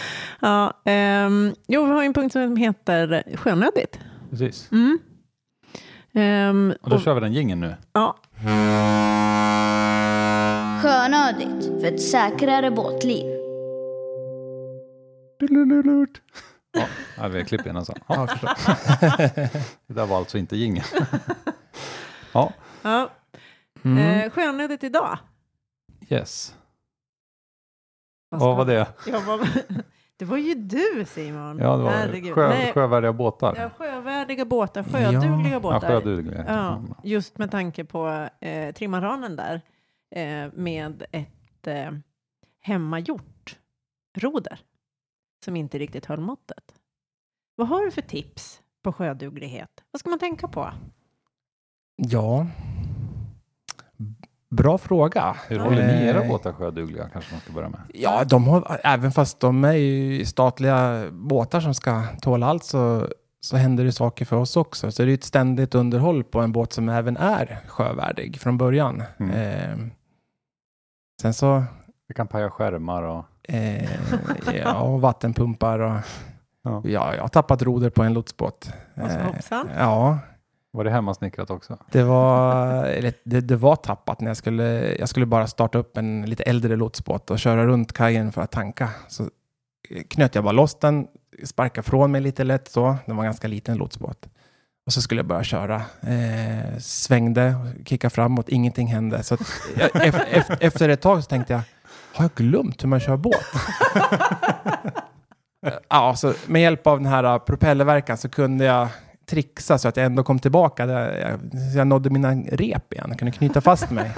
Ja, ehm, jo, vi har ju en punkt som heter sjönödigt. precis. Mm. Ehm, Och då och- kör vi den gingen nu. ja, Sjönödigt för ett säkrare båtliv. [LAUGHS] Ja, ja, vi klipper in sån. Ja, jag [LAUGHS] det där var alltså inte gingen. [LAUGHS] ja, ja. Mm. Eh, sjönödigt idag. yes. Vad Vad var det? Ja, vad... Det var ju du Simon. Ja, det var Herregud. sjö, Nej, sjövärdiga båtar. ja, sjövärdiga båtar, sjödugliga Ja, båtar. sjödugliga. Ja, just med tanke på eh, trimmaranen där eh, med ett eh, hemmagjort roder som inte riktigt höll måttet. Vad har du för tips på sjöduglighet? Vad ska man tänka på? Ja. Bra fråga. Hur håller ni era Eh, båtar sjödugliga kanske man ska börja med? Ja, de har, även fast de är ju statliga båtar som ska tåla allt så, så händer det saker för oss också. Så det är ett ständigt underhåll på en båt som även är sjövärdig från början. Mm. Eh, sen så, Vi kan paja skärmar och... eh, ja, och vattenpumpar och Ja. ja, jag har tappat roder på en lotsbåt. Eh, ja, Var det hemmasnickrat också? det var, det, det var tappat när jag skulle, jag skulle bara starta upp en lite äldre lotsbåt och köra runt kajen för att tanka. Så knöt jag bara loss den, sparkade från mig lite lätt så. Det var en ganska liten lotsbåt. Och så skulle jag börja köra. Eh, svängde, kickade framåt, ingenting hände. Så jag, [LAUGHS] ef- ef- efter ett tag så tänkte jag, har jag glömt hur man kör båt? [LAUGHS] ja, så med hjälp av den här propellerverkan så kunde jag trixa så att jag ändå kom tillbaka. Där jag, jag nådde mina rep igen. Jag kunde knyta fast mig.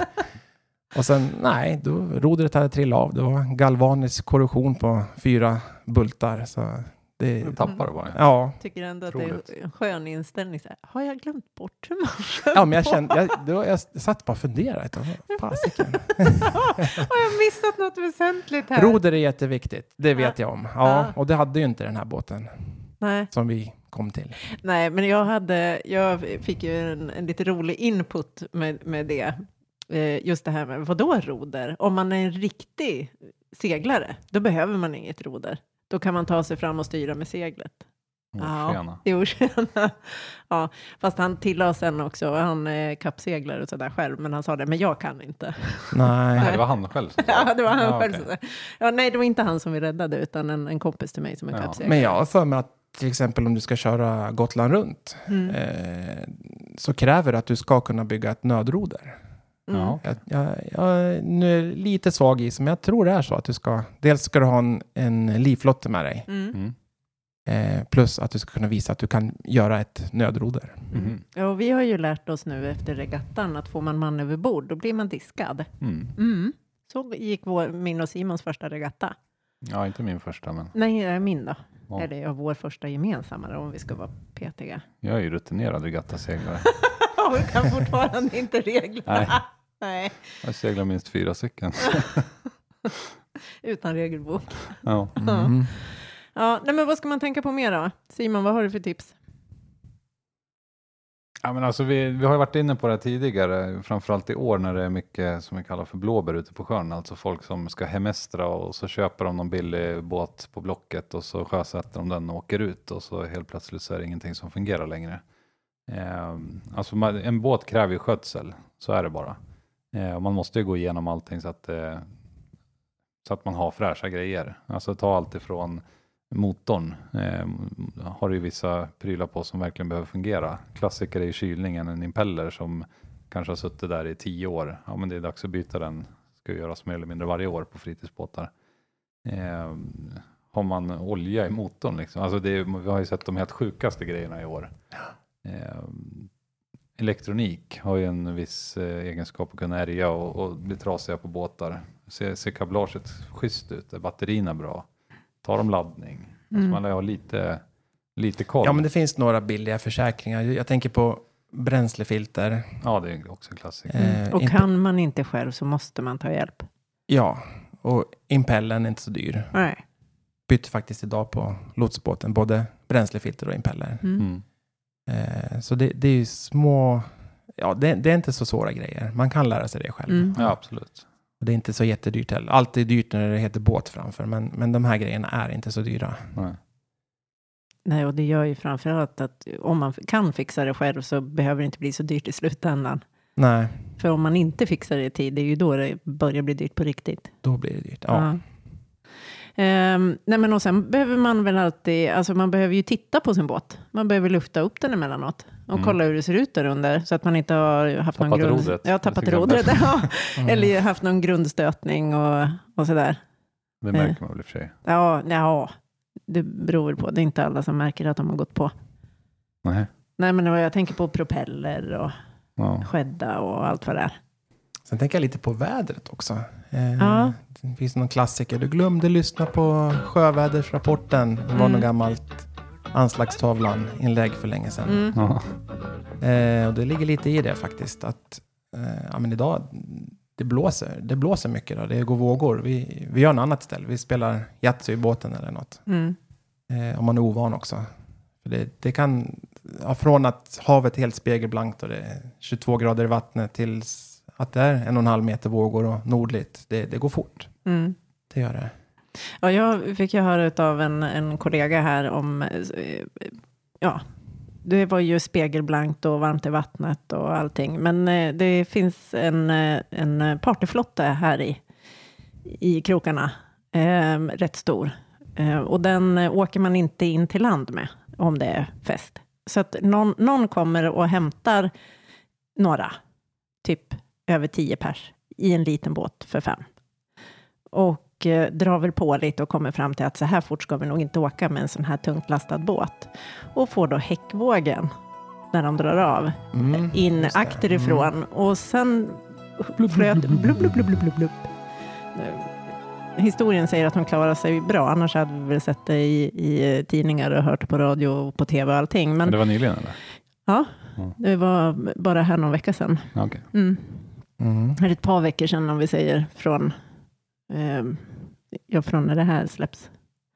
[LAUGHS] Och sen, nej, då rodret hade trillat av. Det var galvanisk korrosion på fyra bultar. Så det, Du tappar det bara. ja, Tycker ändå att Otroligt. det är en skön inställning. Så här, har jag glömt bort hur man [LAUGHS] ja, men jag kände, jag, då, jag satt bara och funderade. Fasiken. [LAUGHS] Har jag missat något väsentligt här? Roder är jätteviktigt, det vet jag om. Ja, Ja. och det hade ju inte den här båten Nej. som vi kom till. Nej, men jag, hade, jag fick ju en, en lite rolig input med, med det. Eh, just det här med, vadå roder? Om man är en riktig seglare, då behöver man inget roder. Då kan man ta sig fram och styra med seglet. [LAUGHS] Jo, tjena. ja, fast han tillade sen också, han är kappseglare och sådär själv, men han sa det, men jag kan inte. [LAUGHS] Nej, Nej. det var han själv som sa ja, det var han Ja, själv. sa. Ja, nej, det var inte han som vi räddade, utan en, en kompis till mig som är Ja. kappseglare. Men jag har för mig att till exempel om du ska köra Gotland runt Mm. eh, så kräver det att du ska kunna bygga ett nödroder. Mm. Ja. Jag, jag, jag nu är lite svag i, men jag tror det är så att du ska, dels ska du ha en, en livflotte med dig, Mm. Mm. eh, plus att du ska kunna visa att du kan göra ett nödroder. Mhm. Ja, och vi har ju lärt oss nu efter regattan att får man man över bord, då blir man diskad. Mm. Mm. Så gick vår, min och Simons första regatta. Ja, inte min första, men Nej, det är min då. Ja. Eller ja, vår första gemensamma då, om vi ska vara petiga. jag är ju rutinerad regattaseglare. [LAUGHS] Ja, vi kan fortfarande inte reglerna. Nej. Nej, Jag seglar minst fyra stycken. [LAUGHS] utan regelbok. Ja. Mm. Ja, nej, men vad ska man tänka på mer då? Simon, vad har du för tips? Ja, men alltså vi, vi har ju varit inne på det tidigare, framförallt i år när det är mycket som vi kallar för blåbär ute på sjön. Alltså folk som ska hemestra och så köper de någon billig båt på Blocket och så sjösätter de den och åker ut och så helt plötsligt så är det ingenting som fungerar längre. Eh, alltså man, en båt kräver ju skötsel, så är det bara. Eh, och man måste ju gå igenom allting så att, eh, så att man har fräscha grejer. Alltså ta allt ifrån motorn eh, har ju vissa prylar på som verkligen behöver fungera. Klassiker är ju kylningen, en impeller som kanske har suttit där i tio år. Ja, men det är dags att byta den. Ska ju göras mer eller mindre varje år på fritidsbåtar. Eh, har man olja i motorn liksom? Alltså det är, vi har ju sett de helt sjukaste grejerna i år. Eh, elektronik har ju en viss eh, egenskap att kunna ärga och, och bli trasiga på båtar. Ser, ser kablaget schysst ut? Är batterierna bra? Tar de laddning? Alltså Mm. man lär ha lite, lite koll. Ja, men det finns några billiga försäkringar. Jag tänker på bränslefilter. Ja, det är också en klassiker. Eh, Och inte- kan man inte själv så måste man ta hjälp. Ja, och impellen är inte så dyr. Nej. Bytte faktiskt idag på lotsbåten, både bränslefilter och impeller. Mm. Mm. Eh, så det, det är ju små, ja det, det är inte så svåra grejer. Man kan lära sig det själv. Mm. Ja, absolut. Och det är inte så jättedyrt heller. Allt är dyrt när det heter båt framför, men, men de här grejerna är inte så dyra. Nej. Nej, och det gör ju framförallt att om man kan fixa det själv så behöver det inte bli så dyrt i slutändan. Nej, För om man inte fixar det i tid, det är ju då det börjar bli dyrt på riktigt. då blir det dyrt. Ja. Ehm, nej men och sen behöver man väl alltid, alltså man behöver ju titta på sin båt. Man behöver lufta upp den emellanåt och Mm. kolla hur det ser ut där under så att man inte har haft någon Tappat grund... rodret. Ja, tappat rodret. [LAUGHS] Ja. Mm. Eller haft någon grundstötning och, och sådär. Det märker man väl i och för sig. Ja, ja, det beror väl på. Det är inte alla som märker att de har gått på. Nej. Nej, men jag tänker på propeller och Ja. skädda och allt vad det är. Sen tänker jag lite på vädret också. Eh, Ja. Det finns någon klassiker. Du glömde lyssna på sjövädersrapporten. Det var Mm. något gammalt anslagstavlan inlägg för länge sedan. Mm. Ja. Eh, och det ligger lite i det faktiskt. Att eh, ja, men idag, det blåser, det blåser mycket. Då. Det går vågor. Vi, vi gör något annat istället. Vi spelar Yatzy i båten eller något. Mm. Eh, om man är ovan också. För det, det kan, ja, från att havet är helt spegelblankt och det är 22 grader i vattnet till att det är en och en halv meter vågor och nordligt. Det, det går fort. Mm. Det gör det. Ja, jag fick ju höra av en, en kollega här om, eh, ja, det var ju spegelblankt och varmt i vattnet och allting. Men eh, det finns en, eh, en partyflotte här i, i krokarna, eh, rätt stor. Eh, och den åker man inte in till land med om det är fest. Så att någon, någon kommer och hämtar några, typ över tio pers, i en liten båt för fem. Och eh, drar väl på lite och kommer fram till att så här fort ska vi nog inte åka med en sån här tungt lastad båt. Och får då häckvågen när de drar av Mm, in akterifrån och sen flöt blubb, blubb, blubb, blubb. Eh, Historien säger att hon klarar sig bra, annars hade vi väl sett det i, i tidningar och hört på radio och på tv och allting. Men Men det var nyligen eller? ja, Mm. det var bara här någon vecka sedan. Ja, okej. Mm. Mm. Eller ett par veckor sedan om vi säger från, ehm, ja, från när det här släpps.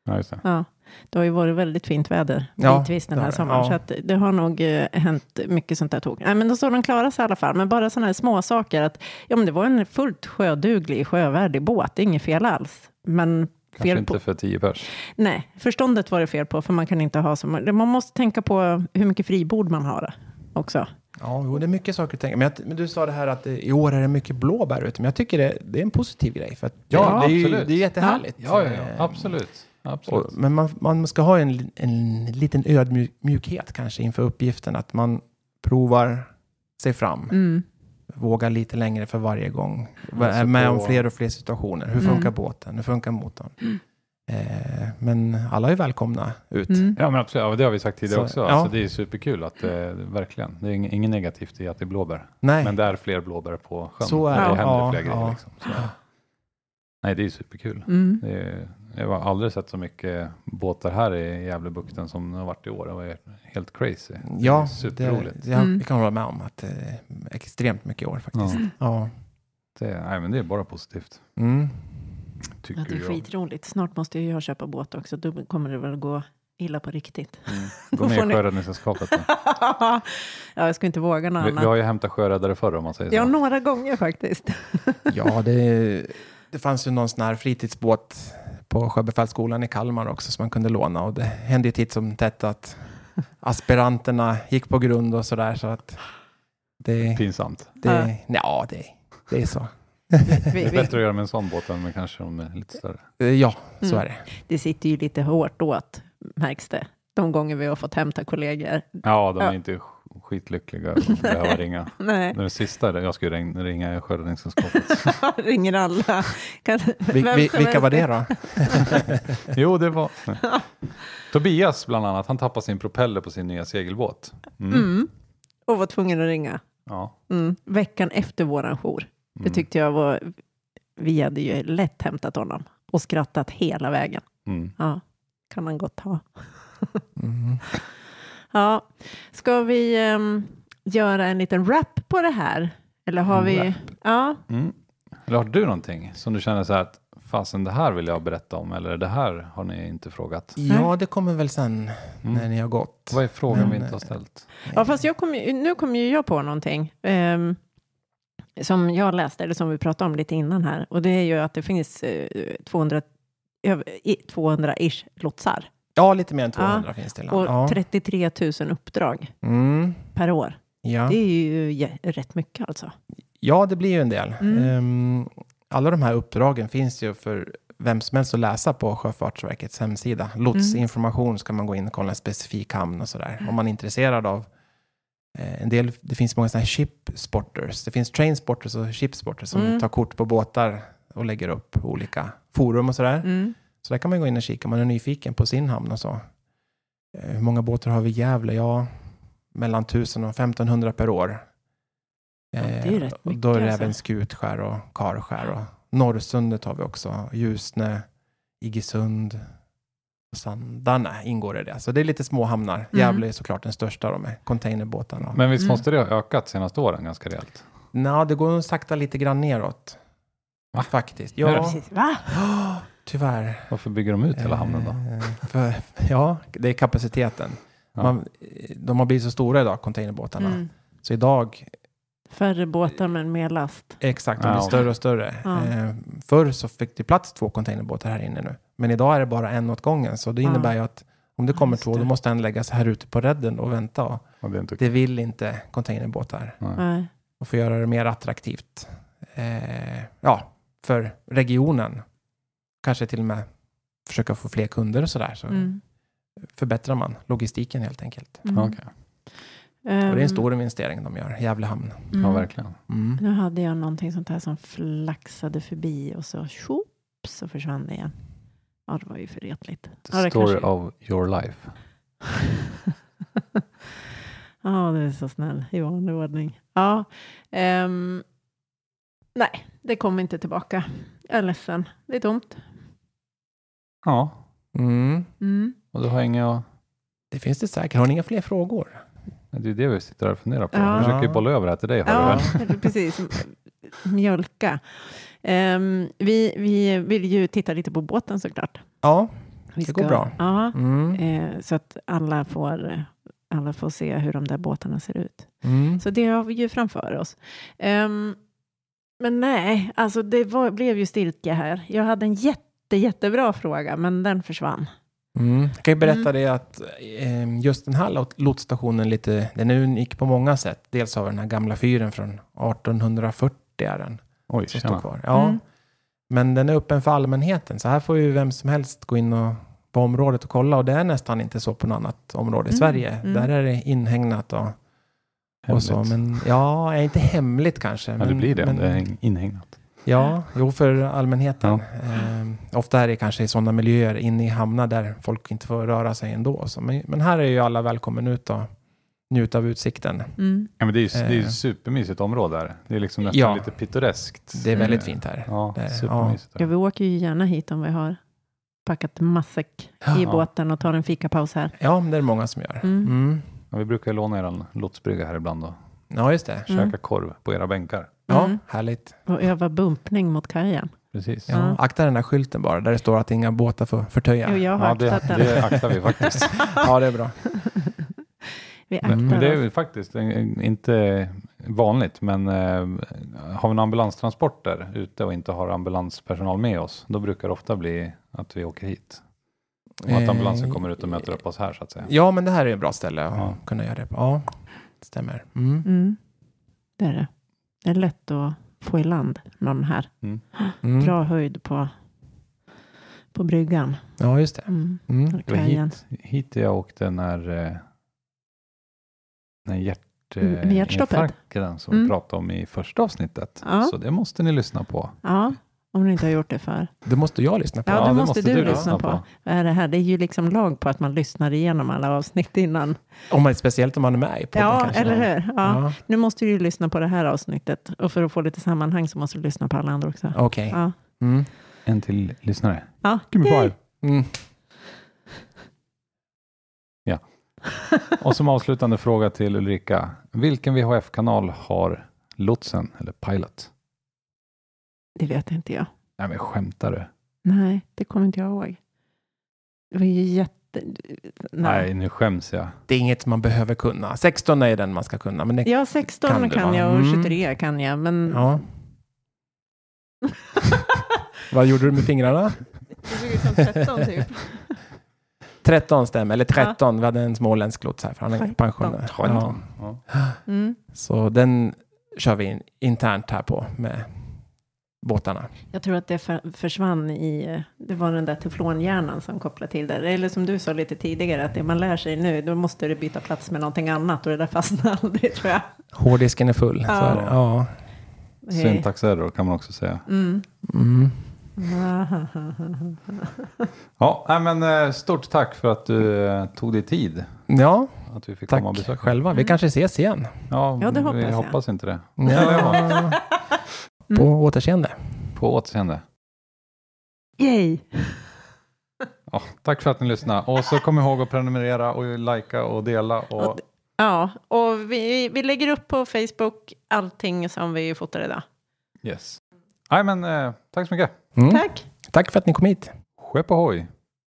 Ja, just det. Ja, det har ju varit väldigt fint väder Ja, bitvis den här sommaren. Ja. Så att det har nog eh, hänt mycket sånt där tåg. Nej, men då står de klara sig i alla fall. Men bara sådana här små saker att ja, men det var en fullt sjöduglig, sjövärdig båt. Det är inget fel alls. Men Kanske fel inte på, för tio pers. nej, förståndet var det fel på, för man kan inte ha så Man måste tänka på hur mycket fribord man har också. Ja, jo, det är mycket saker att tänka. Men, jag, men du sa det här att det, i år är det mycket blåbär ute. Men jag tycker det, det är en positiv grej. För att Ja, det, det, är ju, absolut. det är jättehärligt. Ja, ja, ja. Absolut. absolut. Och, men man, man ska ha en, en liten ödmjukhet kanske inför uppgiften. Att man provar sig fram. Mm. Vågar lite längre för varje gång. Alltså Är med om på- fler och fler situationer. Hur Mm. funkar båten? Hur funkar motorn? Eh, [CLEARS THROAT] men alla är välkomna ut. Mm. Ja, men absolut. Ja, det har vi sagt tidigare Så, också. ja. Alltså, det är superkul att det, verkligen. Det är ing- inget negativt i att det är blåbär. Nej, Men det är fler blåbär på sjön. Så är det. det. händer Ja, fler grejer. Liksom. Så. Nej, det är superkul. Mm. Det är, jag har aldrig sett så mycket båtar här i Gävlebukten som det har varit i år. Det var helt crazy. det är ja, superroligt. det, jag Mm. kan hålla med om att det är extremt mycket i år faktiskt. Ja. Ja. Det, nej, men det är bara positivt. Mm. Tycker Ja, det är jag. skitroligt. Snart måste ju jag köpa båt också. Då kommer det väl gå illa på riktigt. Mm. [LAUGHS] Gå med i ni- Sjöräddningssällskapet. [LAUGHS] ja, jag ska inte våga något Vi, vi annat. har ju hämtat sjöräddare förr om man säger så. Ja, några gånger faktiskt. [LAUGHS] Ja, det, det fanns ju någon sån här fritidsbåt på Sjöbefälsskolan i Kalmar också som man kunde låna och det hände ju titt som tätt att aspiranterna gick på grund och sådär så att det, Pinsamt. det, ja, det, det är så. [LAUGHS] Vi, Det är bättre att göra med en sån båt än med kanske de är lite större. Eh, Ja, så Mm. är det. det sitter ju lite hårt åt, märks det. De gånger vi har fått hämta kollegor. Ja, de är Ja. inte sk- skitlyckliga att behöva [LAUGHS] ringa. Nej, Det är det sista, jag skulle ring, ringa i Sjöräddningssällskapet. [LAUGHS] ringer alla. Kan, Vi, vi, vilka var det då? jo, det var... Tobias bland annat, han tappade sin propeller på sin nya segelbåt. Mm. Mm. Och var tvungen att ringa. Ja. Mm. Veckan efter våran jour. Det tyckte jag var... Vi hade ju lätt hämtat honom och skrattat hela vägen. Mm. Ja, kan han gott ha. Mm. [LAUGHS] Ja, ska vi ehm, göra en liten rap på det här? Eller har vi... Rap. Ja, Mm. Eller har du någonting som du känner så här att fasen det här vill jag berätta om eller det här har ni inte frågat? Ja, det kommer väl sen Mm. när ni har gått. Vad är frågan Men, vi inte eh, har ställt? ja fast jag kom, nu kommer ju jag på någonting. ehm, som jag läste, eller som vi pratade om lite innan här. Och det är ju att det finns eh, 200, över- i- 200-ish lotsar. Ja, lite mer än 200 finns det. land. Och Ja. 33 000 uppdrag Mm. per år. Ja. Det är ju rätt mycket alltså. ja, det blir ju en del. Mm. Ehm, alla de här uppdragen finns ju för vem som helst att läsa på Sjöfartsverkets hemsida. Lotsinformation ska man gå in och kolla en specifik hamn och sådär. Om man är intresserad av eh, en del, det finns många sådana här ship spotters. Det finns train spotters och ship spotters som Mm. tar kort på båtar och lägger upp olika forum och sådär. Mm. Så där kan man gå in och kika om man är nyfiken på sin hamn och så. Eh, Hur många båtar har vi i Gävle? Ja, mellan 1000 och 1500 per år. Ja, det är ju rätt och mycket, Då är det alltså. även Skutskär och Karskär. Och Norrsundet har vi också. Ljusne, Iggesund. Sandarne ingår i det. Så det är lite små hamnar. Mm. Gävle är såklart den största då med containerbåtarna. Men visst Mm. måste det ha ökat senaste åren ganska rejält? Nå, det går nog sakta lite grann neråt. Va? Faktiskt. Ja, Precis. Va? tyvärr. Varför bygger de ut hela hamnen då? Eh, För, ja, det är kapaciteten. Ja. Man, de har blivit så stora idag, containerbåtarna. Mm. Så idag, Färre båtar men mer last. exakt, de Ja. blir större och större. Ja. Eh, förr så fick det plats två containerbåtar här inne nu. Men idag är det bara en åt gången. Så det Ja. innebär ju att om det Ja, kommer just två, det. då måste en lägga sig här ute på redden och vänta. Och Och det det vill inte containerbåtar. Nej. Nej. Och få göra det mer attraktivt. Eh, ja, för regionen. Kanske till och med försöka få fler kunder och sådär. Så Mm. förbättrar man logistiken helt enkelt. Mm. Okej. Och det är en Ehm, stor investering de gör, Gävle hamn. Ja, mm. verkligen. Mm. Nu hade jag någonting sånt här som flaxade förbi och så tjopp så försvann det igen. Ja, det var ju för retligt. The Ja, det story kanske- of your life. [LAUGHS] Ja, du är så snäll i vanlig ordning. Ja, ehm, nej, det kommer inte tillbaka. Jag är ledsen. Det är tomt. Ja, Mm. Mm. och du har inga... Det finns det säkert. Har ni inga fler frågor? Det är det vi sitter här och funderar på. Ja. Vi försöker ju bolla över det här till dig. Ja, precis. Mjölka. Ehm, vi, vi vill ju titta lite på båten såklart. Ja. Det går bra. Ja, Mm. eh, så att alla får, alla får se hur de där båtarna ser ut. Mm. Så det har vi ju framför oss. Ehm, men nej, alltså det var, blev ju stiltje här. Jag hade en jätte, jättebra fråga, men den försvann. Mm. Jag kan ju berätta Mm. det att eh, just den här lot- lotsstationen lite, den är unik på många sätt. Dels har vi den här gamla fyren från 1840 är den Oj, som står kvar. Ja. Mm. Men den är öppen för allmänheten, så här får ju vem som helst gå in och på området och kolla och det är nästan inte så på något annat område i Mm, Sverige. mm. Där är det inhägnat och, och så. Men ja, inte hemligt kanske. Ja, men, det blir det om men, det är inhägnat. Ja, jo för allmänheten. Ja. Eh, ofta är det kanske i sådana miljöer inne i hamnar där folk inte får röra sig ändå. Så, men, men här är ju alla välkommen ut och njuta av utsikten. Mm. Ja, men det är ju det är ju Eh. supermysigt område här. Det är liksom nästan Ja. lite pittoreskt. Det är väldigt Eh, fint här. Ja, Det- supermysigt. Ja, vi åker ju gärna hit om vi har packat matsäck i Ja. båten och tar en fikapaus här. Ja, men det är det många som gör. Mm. Mm. Ja, vi brukar ju låna er lotsbrygga här ibland och Ja, just det. Mm. käka korv på era bänkar. Ja, Mm. härligt. Och öva bumpning mot kajen. Precis. Ja, Ja. Akta den där skylten bara, där det står att inga båtar får förtöja. Jo, jag har Ja, det, aktat den. det aktar vi faktiskt. [LAUGHS] Ja, det är bra. [LAUGHS] Vi aktar Men, men det är ju faktiskt inte vanligt, men eh, har vi en ambulanstransporter ute och inte har ambulanspersonal med oss, då brukar det ofta bli att vi åker hit. Och att Eh, ambulansen kommer ut och möter upp oss här så att säga. Ja, men det här är ett bra ställe att Ja. kunna göra det på. Ja, det stämmer. Mm. Mm. Det är det. Det är lätt att få i land någon här. Mm. Bra höjd på, på bryggan. Ja, just det. Mm. Mm. Hit, hit jag åkte när, eh, när hjärt, Mm, med hjärtstoppet? infarkten som Mm. vi pratade om i första avsnittet. Ja. Så det måste ni lyssna på. Ja, om ni inte har gjort det för. Det måste jag lyssna på. Ja, det det måste du lyssna på. på. Vad är det här? Det är ju liksom lag på att man lyssnar igenom alla avsnitt innan. Om man, speciellt om man är med i podden Ja, kanske. eller hur? Ja. Ja. Nu måste du ju lyssna på det här avsnittet. Och för att få lite sammanhang så måste du lyssna på alla andra också. Okej. Ja. Mm. En till lyssnare. Ja. Give me five. Mm. Och som avslutande fråga till Ulrika. Vilken VHF-kanal har lotsen eller pilot? Det vet inte jag. Nej men skämtar du? Nej, det kommer inte jag ihåg. Det var ju jätte... Nej, Nej. nu skäms jag. Det är inget man behöver kunna. 16 är den man ska kunna. Men Ja, 16 Kan kan, jag och Mm. 23 kan jag, men... ja. [LAUGHS] Vad gjorde du med fingrarna? Det såg ut som 13 typ. 13 stämmer, eller 13. Vi hade en småländsk lots här, för han är 13. pensionär. Ja. Ja. Mm. Så den kör vi in, internt här på med båtarna. Jag tror att det för, försvann i, det var den där teflonhjärnan som kopplade till det. Eller som du sa lite tidigare, att det man lär sig nu, då måste det byta plats med någonting annat och det där fastnar [LAUGHS] aldrig tror jag. Hårddisken är full. Så Ja. är det. Ja. Syntax error kan man också säga. Mm. Mm. [LAUGHS] ja, men eh, stort tack för att du eh, tog dig tid. Ja, att vi fick tack komma och besöka. själva. Vi mm. kanske ses igen. Ja, ja det hoppas vi jag. hoppas inte det. Ja. [LAUGHS] På mm. återseende. På återseende. Yay! [LAUGHS] Ja, tack för att ni lyssnade. Och så kom ihåg att prenumerera och likea och dela. Och... Ja, och vi, vi lägger upp på Facebook allting som vi fotar idag. Yes. Nej, men eh, tack så mycket. Mm. Tack. Tack för att ni kom hit. Skepp ohoj.